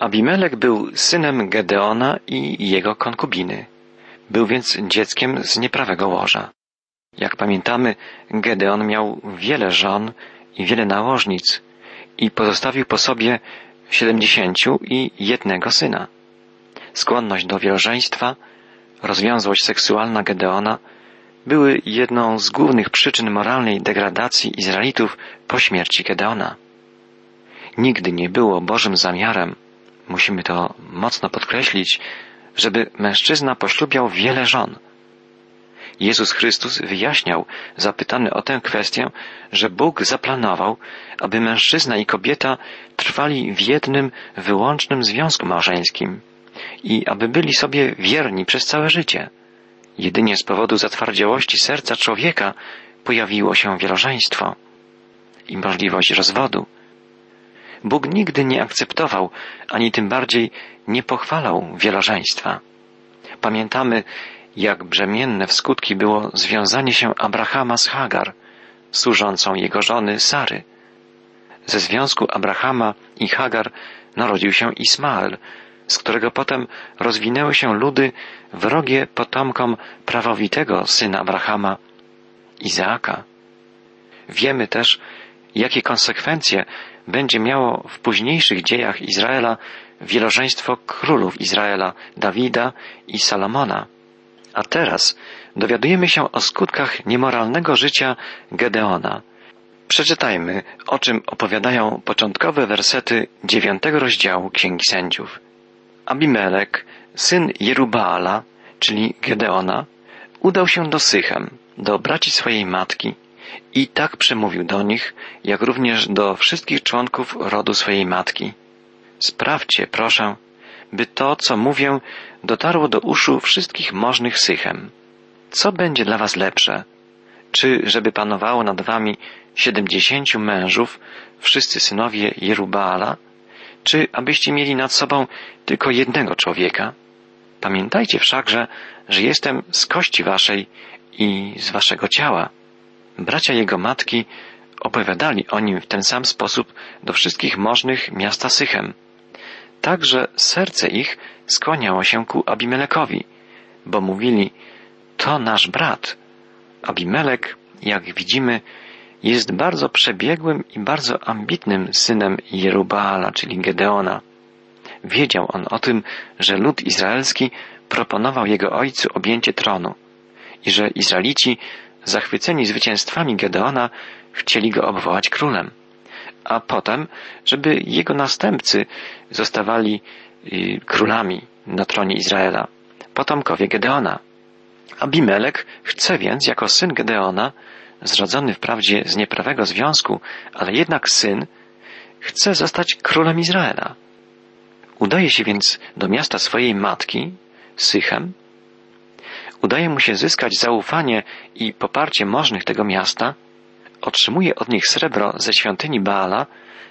Abimelek był synem Gedeona i jego konkubiny. Był więc dzieckiem z nieprawego łoża. Jak pamiętamy, Gedeon miał wiele żon i wiele nałożnic i pozostawił po sobie siedemdziesięciu i jednego syna. Skłonność do wielożeństwa, rozwiązłość seksualna Gedeona były jedną z głównych przyczyn moralnej degradacji Izraelitów po śmierci Gedeona. Nigdy nie było Bożym zamiarem, musimy to mocno podkreślić, żeby mężczyzna poślubiał wiele żon. Jezus Chrystus wyjaśniał, zapytany o tę kwestię, że Bóg zaplanował, aby mężczyzna i kobieta trwali w jednym, wyłącznym związku małżeńskim i aby byli sobie wierni przez całe życie. Jedynie z powodu zatwardziałości serca człowieka pojawiło się wielożeństwo i możliwość rozwodu. Bóg nigdy nie akceptował, ani tym bardziej nie pochwalał wielożeństwa. Pamiętamy, jak brzemienne w skutki było związanie się Abrahama z Hagar, służącą jego żony Sary. Ze związku Abrahama i Hagar narodził się Ismael, z którego potem rozwinęły się ludy wrogie potomkom prawowitego syna Abrahama, Izaaka. Wiemy też, jakie konsekwencje będzie miało w późniejszych dziejach Izraela wielożeństwo królów Izraela, Dawida i Salomona. A teraz dowiadujemy się o skutkach niemoralnego życia Gedeona. Przeczytajmy, o czym opowiadają początkowe wersety dziewiątego rozdziału Księgi Sędziów. Abimelek, syn Jerubaala, czyli Gedeona, udał się do Sychem, do braci swojej matki i tak przemówił do nich, jak również do wszystkich członków rodu swojej matki. Sprawdźcie, proszę, by to, co mówię, dotarło do uszu wszystkich możnych Sychem. Co będzie dla was lepsze? Czy żeby panowało nad wami siedemdziesięciu mężów, wszyscy synowie Jerubaala, czy abyście mieli nad sobą tylko jednego człowieka? Pamiętajcie wszakże, że jestem z kości waszej i z waszego ciała. Bracia jego matki opowiadali o nim w ten sam sposób do wszystkich możnych miasta Sychem. Także serce ich skłaniało się ku Abimelekowi, bo mówili, to nasz brat. Abimelek, jak widzimy, jest bardzo przebiegłym i bardzo ambitnym synem Jerubaala, czyli Gedeona. Wiedział on o tym, że lud izraelski proponował jego ojcu objęcie tronu i że Izraelici, zachwyceni zwycięstwami Gedeona, chcieli go obwołać królem, a potem, żeby jego następcy zostawali y, królami na tronie Izraela, potomkowie Gedeona. Abimelek chce więc, jako syn Gedeona, zrodzony wprawdzie z nieprawego związku, ale jednak syn, chce zostać królem Izraela. Udaje się więc do miasta swojej matki, Sychem. Udaje mu się zyskać zaufanie i poparcie możnych tego miasta. Otrzymuje od nich srebro ze świątyni Baala,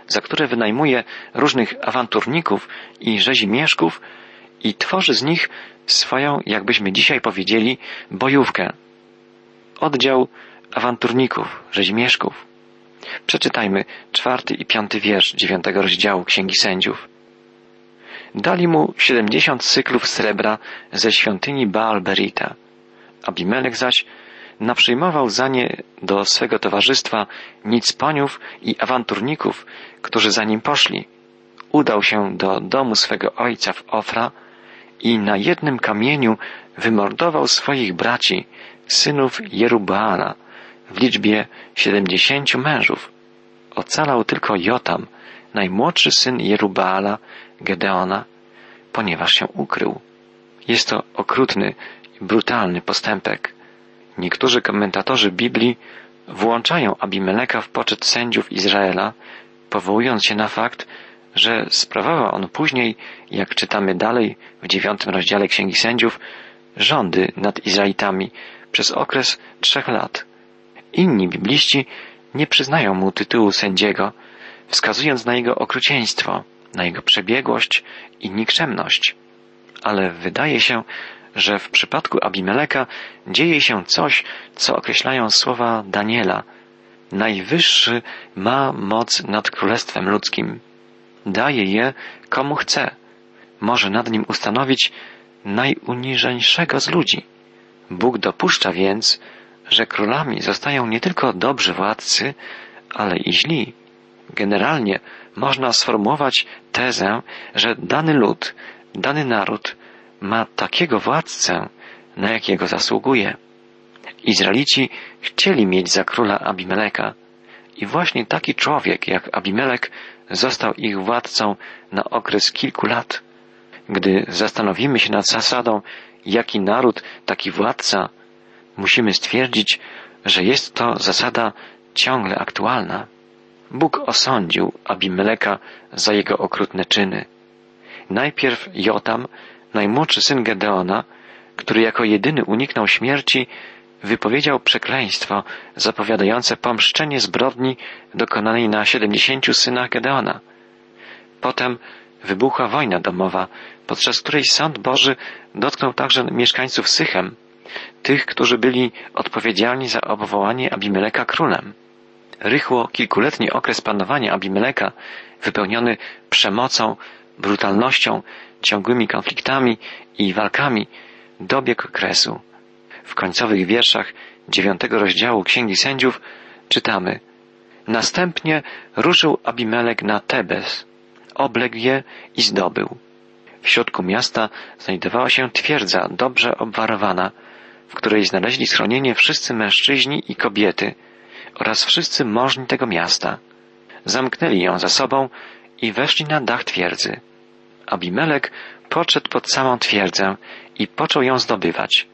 za które wynajmuje różnych awanturników i rzezimieszków i tworzy z nich swoją, jakbyśmy dzisiaj powiedzieli, bojówkę. Oddział awanturników, rzezimieszków. Przeczytajmy czwarty i piąty wiersz dziewiątego rozdziału Księgi Sędziów. Dali mu siedemdziesiąt cyklów srebra ze świątyni Baal Berita. Abimelek zaś naprzyjmował za nie do swego towarzystwa nicponiów i awanturników, którzy za nim poszli. Udał się do domu swego ojca w Ofra i na jednym kamieniu wymordował swoich braci, synów Jerubaala, w liczbie siedemdziesięciu mężów. Ocalał tylko Jotam, najmłodszy syn Jerubaala, Gedeona, ponieważ się ukrył. Jest to okrutny i brutalny postępek. Niektórzy komentatorzy Biblii włączają Abimeleka w poczet sędziów Izraela, powołując się na fakt, że sprawował on później, jak czytamy dalej w dziewiątym rozdziale Księgi Sędziów, rządy nad Izraelitami przez okres trzech lat. Inni bibliści nie przyznają mu tytułu sędziego, wskazując na jego okrucieństwo, na jego przebiegłość i nikczemność. Ale wydaje się, że w przypadku Abimeleka dzieje się coś, co określają słowa Daniela. Najwyższy ma moc nad królestwem ludzkim. Daje je komu chce. Może nad nim ustanowić najuniżeńszego z ludzi. Bóg dopuszcza więc, że królami zostają nie tylko dobrzy władcy, ale i źli. Generalnie można sformułować tezę, że dany lud, dany naród ma takiego władcę, na jakiego zasługuje. Izraelici chcieli mieć za króla Abimeleka i właśnie taki człowiek jak Abimelek został ich władcą na okres kilku lat. Gdy zastanowimy się nad zasadą, jaki naród, taki władca, musimy stwierdzić, że jest to zasada ciągle aktualna. Bóg osądził Abimeleka za jego okrutne czyny. Najpierw Jotam, najmłodszy syn Gedeona, który jako jedyny uniknął śmierci, wypowiedział przekleństwo zapowiadające pomszczenie zbrodni dokonanej na siedemdziesięciu synach Gedeona. Potem wybuchła wojna domowa, podczas której sąd Boży dotknął także mieszkańców Sychem, tych, którzy byli odpowiedzialni za obwołanie Abimeleka królem. Rychło kilkuletni okres panowania Abimeleka, wypełniony przemocą, brutalnością, ciągłymi konfliktami i walkami, dobiegł kresu. W końcowych wierszach dziewiątego rozdziału Księgi Sędziów czytamy Następnie ruszył Abimelek na Tebes, obległ je i zdobył. W środku miasta znajdowała się twierdza dobrze obwarowana, w której znaleźli schronienie wszyscy mężczyźni i kobiety oraz wszyscy możni tego miasta. Zamknęli ją za sobą i weszli na dach twierdzy. Abimelek podszedł pod samą twierdzę i począł ją zdobywać.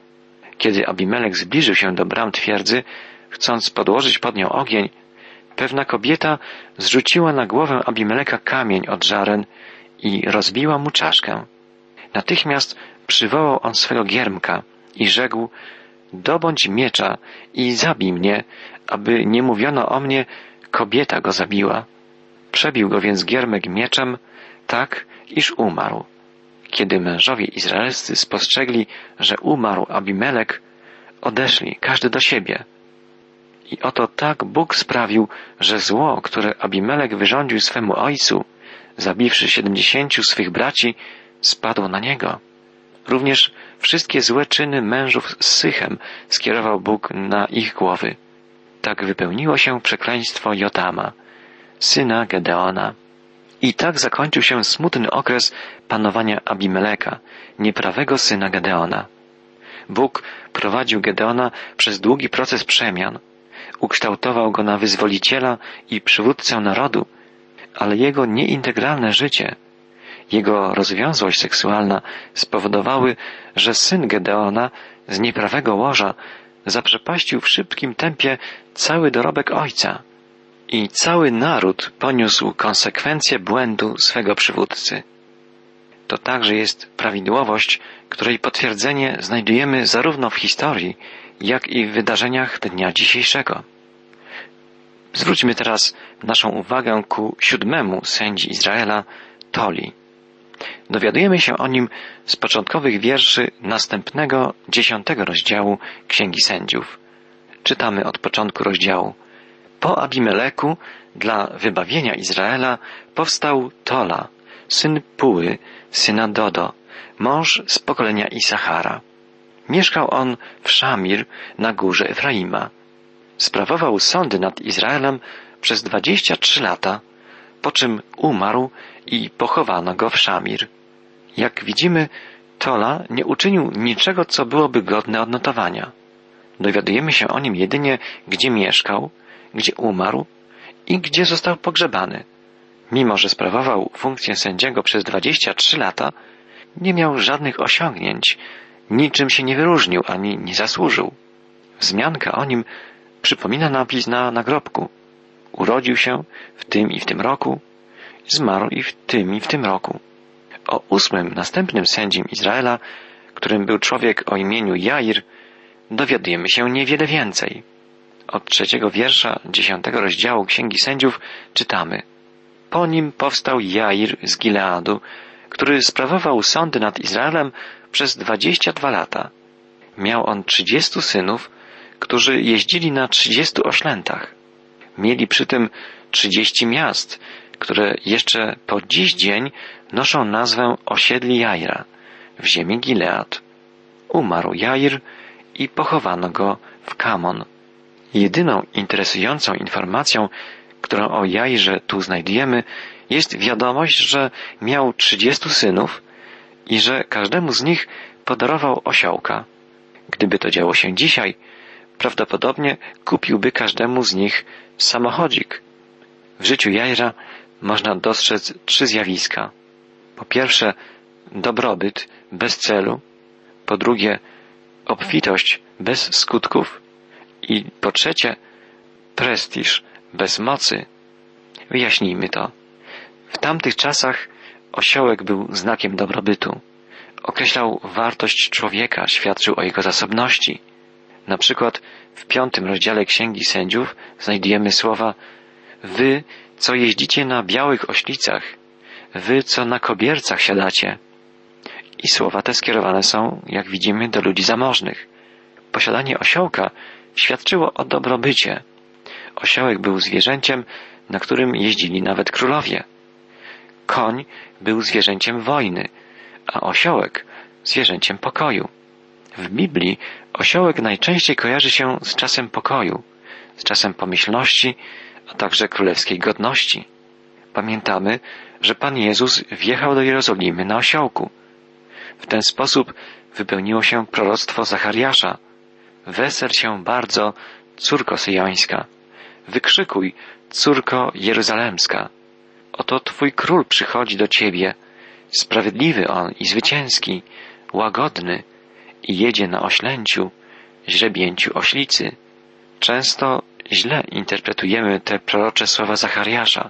Kiedy Abimelek zbliżył się do bram twierdzy, chcąc podłożyć pod nią ogień, pewna kobieta zrzuciła na głowę Abimeleka kamień od żaren i rozbiła mu czaszkę. Natychmiast przywołał on swego giermka i rzekł, dobądź miecza i zabij mnie, aby nie mówiono o mnie, kobieta go zabiła. Przebił go więc giermek mieczem, tak, iż umarł. Kiedy mężowie izraelscy spostrzegli, że umarł Abimelek, odeszli każdy do siebie. I oto tak Bóg sprawił, że zło, które Abimelek wyrządził swemu ojcu, zabiwszy siedemdziesięciu swych braci, spadło na niego. Również wszystkie złe czyny mężów z Sychem skierował Bóg na ich głowy. Tak wypełniło się przekleństwo Jotama, syna Gedeona. I tak zakończył się smutny okres panowania Abimeleka, nieprawego syna Gedeona. Bóg prowadził Gedeona przez długi proces przemian. Ukształtował go na wyzwoliciela i przywódcę narodu, ale jego nieintegralne życie, jego rozwiązłość seksualna spowodowały, że syn Gedeona z nieprawego łoża zaprzepaścił w szybkim tempie cały dorobek ojca i cały naród poniósł konsekwencje błędu swego przywódcy. To także jest prawidłowość, której potwierdzenie znajdujemy zarówno w historii, jak i w wydarzeniach dnia dzisiejszego. Zwróćmy teraz naszą uwagę ku siódmemu sędzi Izraela, Toli. Dowiadujemy się o nim z początkowych wierszy następnego dziesiątego rozdziału Księgi Sędziów. Czytamy od początku rozdziału. Po Abimeleku dla wybawienia Izraela powstał Tola, syn Puły, syna Dodo, mąż z pokolenia Isachara. Mieszkał on w Szamir na górze Efraima. Sprawował sądy nad Izraelem przez dwadzieścia trzy lata, po czym umarł i pochowano go w Szamir. Jak widzimy, Tola nie uczynił niczego, co byłoby godne odnotowania. Dowiadujemy się o nim jedynie, gdzie mieszkał, gdzie umarł i gdzie został pogrzebany. Mimo, że sprawował funkcję sędziego przez dwadzieścia trzy lata, nie miał żadnych osiągnięć, niczym się nie wyróżnił ani nie zasłużył. Wzmianka o nim przypomina napis na nagrobku. Urodził się w tym i w tym roku, zmarł i w tym i w tym roku. O ósmym, następnym sędzim Izraela, którym był człowiek o imieniu Jair, dowiadujemy się niewiele więcej. Od trzeciego wiersza dziesiątego rozdziału Księgi Sędziów czytamy Po nim powstał Jair z Gileadu, który sprawował sądy nad Izraelem przez dwadzieścia dwa lata. Miał on trzydziestu synów, którzy jeździli na trzydziestu oślętach. Mieli przy tym trzydzieści miast, które jeszcze po dziś dzień noszą nazwę osiedli Jaira w ziemi Gilead. Umarł Jair i pochowano go w Kamon. Jedyną interesującą informacją, którą o Jairze tu znajdujemy, jest wiadomość, że miał trzydziestu synów i że każdemu z nich podarował osiołka. Gdyby to działo się dzisiaj, prawdopodobnie kupiłby każdemu z nich samochodzik. W życiu Jaira można dostrzec trzy zjawiska. Po pierwsze, dobrobyt bez celu. Po drugie, obfitość bez skutków. I po trzecie, prestiż bez mocy. Wyjaśnijmy to. W tamtych czasach osiołek był znakiem dobrobytu. Określał wartość człowieka, świadczył o jego zasobności. Na przykład w piątym rozdziale Księgi Sędziów znajdujemy słowa Wy, co jeździcie na białych oślicach, wy, co na kobiercach siadacie. I słowa te skierowane są, jak widzimy, do ludzi zamożnych. Posiadanie osiołka świadczyło o dobrobycie. Osiołek był zwierzęciem, na którym jeździli nawet królowie. Koń był zwierzęciem wojny, a osiołek zwierzęciem pokoju. W Biblii osiołek najczęściej kojarzy się z czasem pokoju, z czasem pomyślności, a także królewskiej godności. Pamiętamy, że Pan Jezus wjechał do Jerozolimy na osiołku. W ten sposób wypełniło się proroctwo Zachariasza. Wesel się bardzo, córko syjońska. Wykrzykuj, córko jeruzalemska. Oto Twój król przychodzi do Ciebie, sprawiedliwy on i zwycięski, łagodny i jedzie na oślęciu, źrebięciu oślicy. Często źle interpretujemy te prorocze słowa Zachariasza.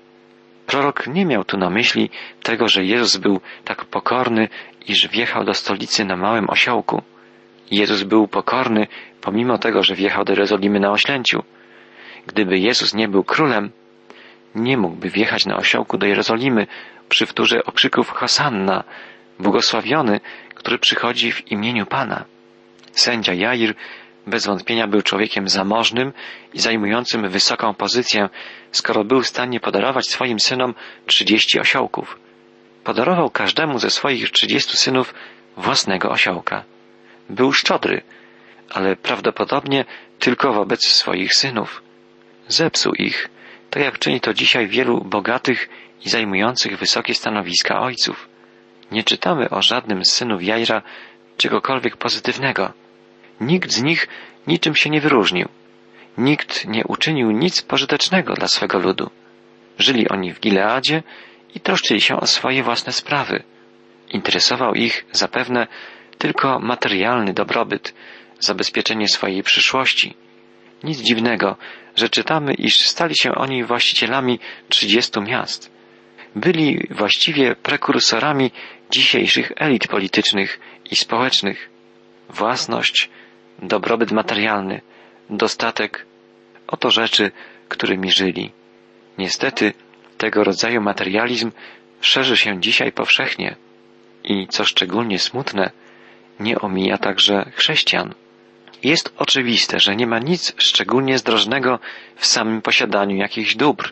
Prorok nie miał tu na myśli tego, że Jezus był tak pokorny, iż wjechał do stolicy na małym osiołku. Jezus był pokorny, pomimo tego, że wjechał do Jerozolimy na oślęciu. Gdyby Jezus nie był królem, nie mógłby wjechać na osiołku do Jerozolimy przy wtórze okrzyków Hosanna, błogosławiony, który przychodzi w imieniu Pana. Sędzia Jair bez wątpienia był człowiekiem zamożnym i zajmującym wysoką pozycję, skoro był w stanie podarować swoim synom trzydzieści osiołków. Podarował każdemu ze swoich trzydziestu synów własnego osiołka. Był szczodry, ale prawdopodobnie tylko wobec swoich synów. Zepsuł ich, tak jak czyni to dzisiaj wielu bogatych i zajmujących wysokie stanowiska ojców. Nie czytamy o żadnym z synów Jajra czegokolwiek pozytywnego. Nikt z nich niczym się nie wyróżnił. Nikt nie uczynił nic pożytecznego dla swego ludu. Żyli oni w Gileadzie i troszczyli się o swoje własne sprawy. Interesował ich zapewne tylko materialny dobrobyt, zabezpieczenie swojej przyszłości. Nic dziwnego, że czytamy, iż stali się oni właścicielami trzydziestu miast. Byli właściwie prekursorami dzisiejszych elit politycznych i społecznych. Własność, dobrobyt materialny, dostatek, oto rzeczy, którymi żyli. Niestety, tego rodzaju materializm szerzy się dzisiaj powszechnie i, co szczególnie smutne, nie omija także chrześcijan. Jest oczywiste, że nie ma nic szczególnie zdrożnego w samym posiadaniu jakichś dóbr,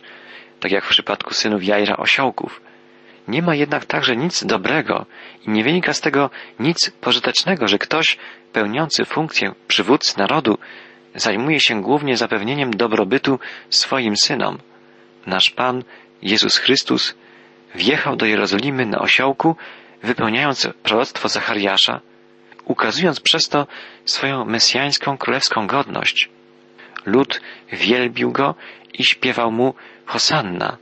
tak jak w przypadku synów Jajra osiołków. Nie ma jednak także nic dobrego i nie wynika z tego nic pożytecznego, że ktoś pełniący funkcję przywódcy narodu zajmuje się głównie zapewnieniem dobrobytu swoim synom. Nasz Pan, Jezus Chrystus, wjechał do Jerozolimy na osiołku, wypełniając proroctwo Zachariasza, ukazując przez to swoją mesjańską królewską godność. Lud wielbił go i śpiewał mu Hosanna.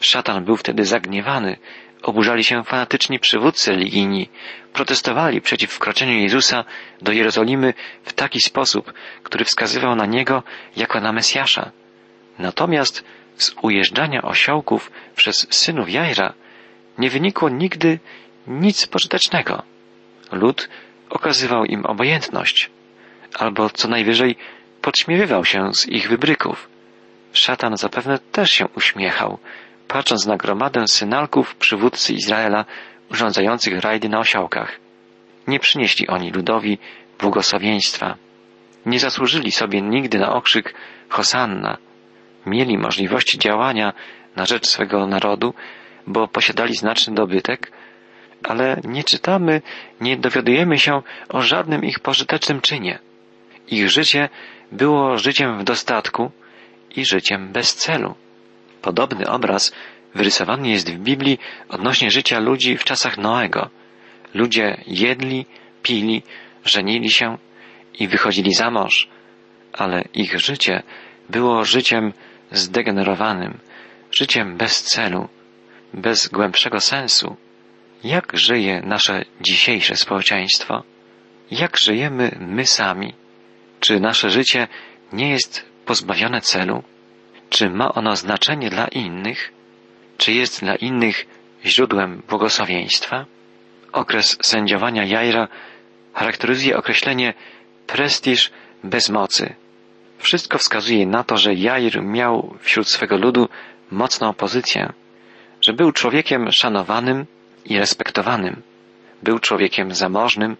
Szatan był wtedy zagniewany, oburzali się fanatyczni przywódcy religijni, protestowali przeciw wkroczeniu Jezusa do Jerozolimy w taki sposób, który wskazywał na Niego jako na Mesjasza. Natomiast z ujeżdżania osiołków przez synów Jajra nie wynikło nigdy nic pożytecznego. Lud okazywał im obojętność, albo co najwyżej podśmiewywał się z ich wybryków. Szatan zapewne też się uśmiechał, patrząc na gromadę synalków przywódcy Izraela urządzających rajdy na osiołkach. Nie przynieśli oni ludowi błogosławieństwa. Nie zasłużyli sobie nigdy na okrzyk Hosanna. Mieli możliwości działania na rzecz swego narodu, bo posiadali znaczny dobytek, ale nie czytamy, nie dowiadujemy się o żadnym ich pożytecznym czynie. Ich życie było życiem w dostatku i życiem bez celu. Podobny obraz wyrysowany jest w Biblii odnośnie życia ludzi w czasach Noego. Ludzie jedli, pili, żenili się i wychodzili za mąż, ale ich życie było życiem zdegenerowanym, życiem bez celu, bez głębszego sensu. Jak żyje nasze dzisiejsze społeczeństwo? Jak żyjemy my sami? Czy nasze życie nie jest pozbawione celu? Czy ma ono znaczenie dla innych? Czy jest dla innych źródłem błogosławieństwa? Okres sędziowania Jajra charakteryzuje określenie prestiż bez mocy. Wszystko wskazuje na to, że Jair miał wśród swego ludu mocną pozycję, że był człowiekiem szanowanym i respektowanym, był człowiekiem zamożnym,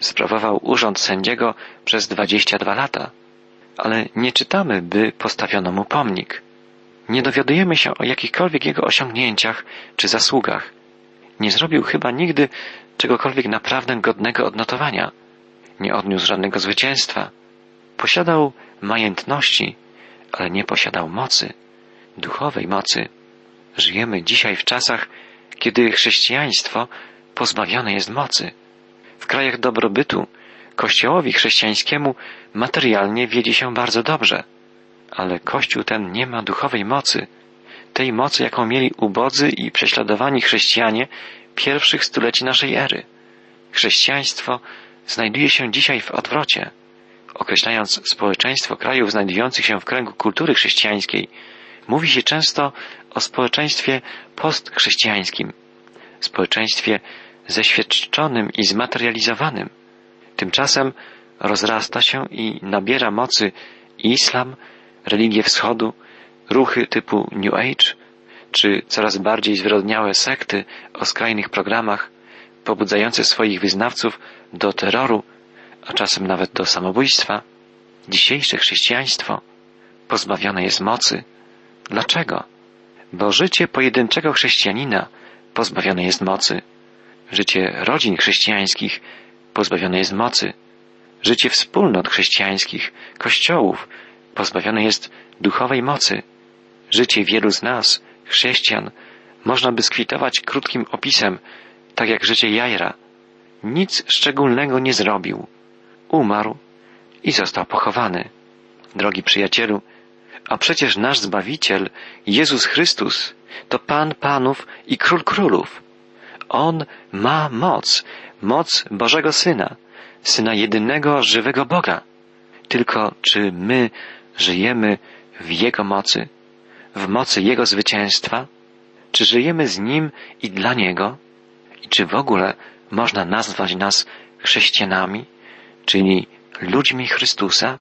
sprawował urząd sędziego przez dwadzieścia dwa lata, ale nie czytamy, by postawiono mu pomnik. Nie dowiadujemy się o jakichkolwiek jego osiągnięciach czy zasługach. Nie zrobił chyba nigdy czegokolwiek naprawdę godnego odnotowania. Nie odniósł żadnego zwycięstwa. Posiadał majętności, ale nie posiadał mocy, duchowej mocy. Żyjemy dzisiaj w czasach, kiedy chrześcijaństwo pozbawione jest mocy. W krajach dobrobytu Kościołowi chrześcijańskiemu materialnie wiedzie się bardzo dobrze, ale Kościół ten nie ma duchowej mocy, tej mocy, jaką mieli ubodzy i prześladowani chrześcijanie pierwszych stuleci naszej ery. Chrześcijaństwo znajduje się dzisiaj w odwrocie. Określając społeczeństwo krajów znajdujących się w kręgu kultury chrześcijańskiej, mówi się często o społeczeństwie postchrześcijańskim, społeczeństwie zeświadczonym i zmaterializowanym. Tymczasem rozrasta się i nabiera mocy islam, religie wschodu, ruchy typu New Age, czy coraz bardziej zwyrodniałe sekty o skrajnych programach, pobudzające swoich wyznawców do terroru, a czasem nawet do samobójstwa. Dzisiejsze chrześcijaństwo pozbawione jest mocy. Dlaczego? Bo życie pojedynczego chrześcijanina pozbawione jest mocy. Życie rodzin chrześcijańskich pozbawione jest mocy. Życie wspólnot chrześcijańskich, kościołów, pozbawione jest duchowej mocy. Życie wielu z nas, chrześcijan, można by skwitować krótkim opisem, tak jak życie Jajra. Nic szczególnego nie zrobił. Umarł i został pochowany. Drogi przyjacielu, a przecież nasz Zbawiciel, Jezus Chrystus, to Pan Panów i Król Królów. On ma moc, moc Bożego Syna, Syna jedynego żywego Boga. Tylko czy my żyjemy w Jego mocy, w mocy Jego zwycięstwa? Czy żyjemy z Nim i dla Niego? I czy w ogóle można nazwać nas chrześcijanami, czyli ludźmi Chrystusa?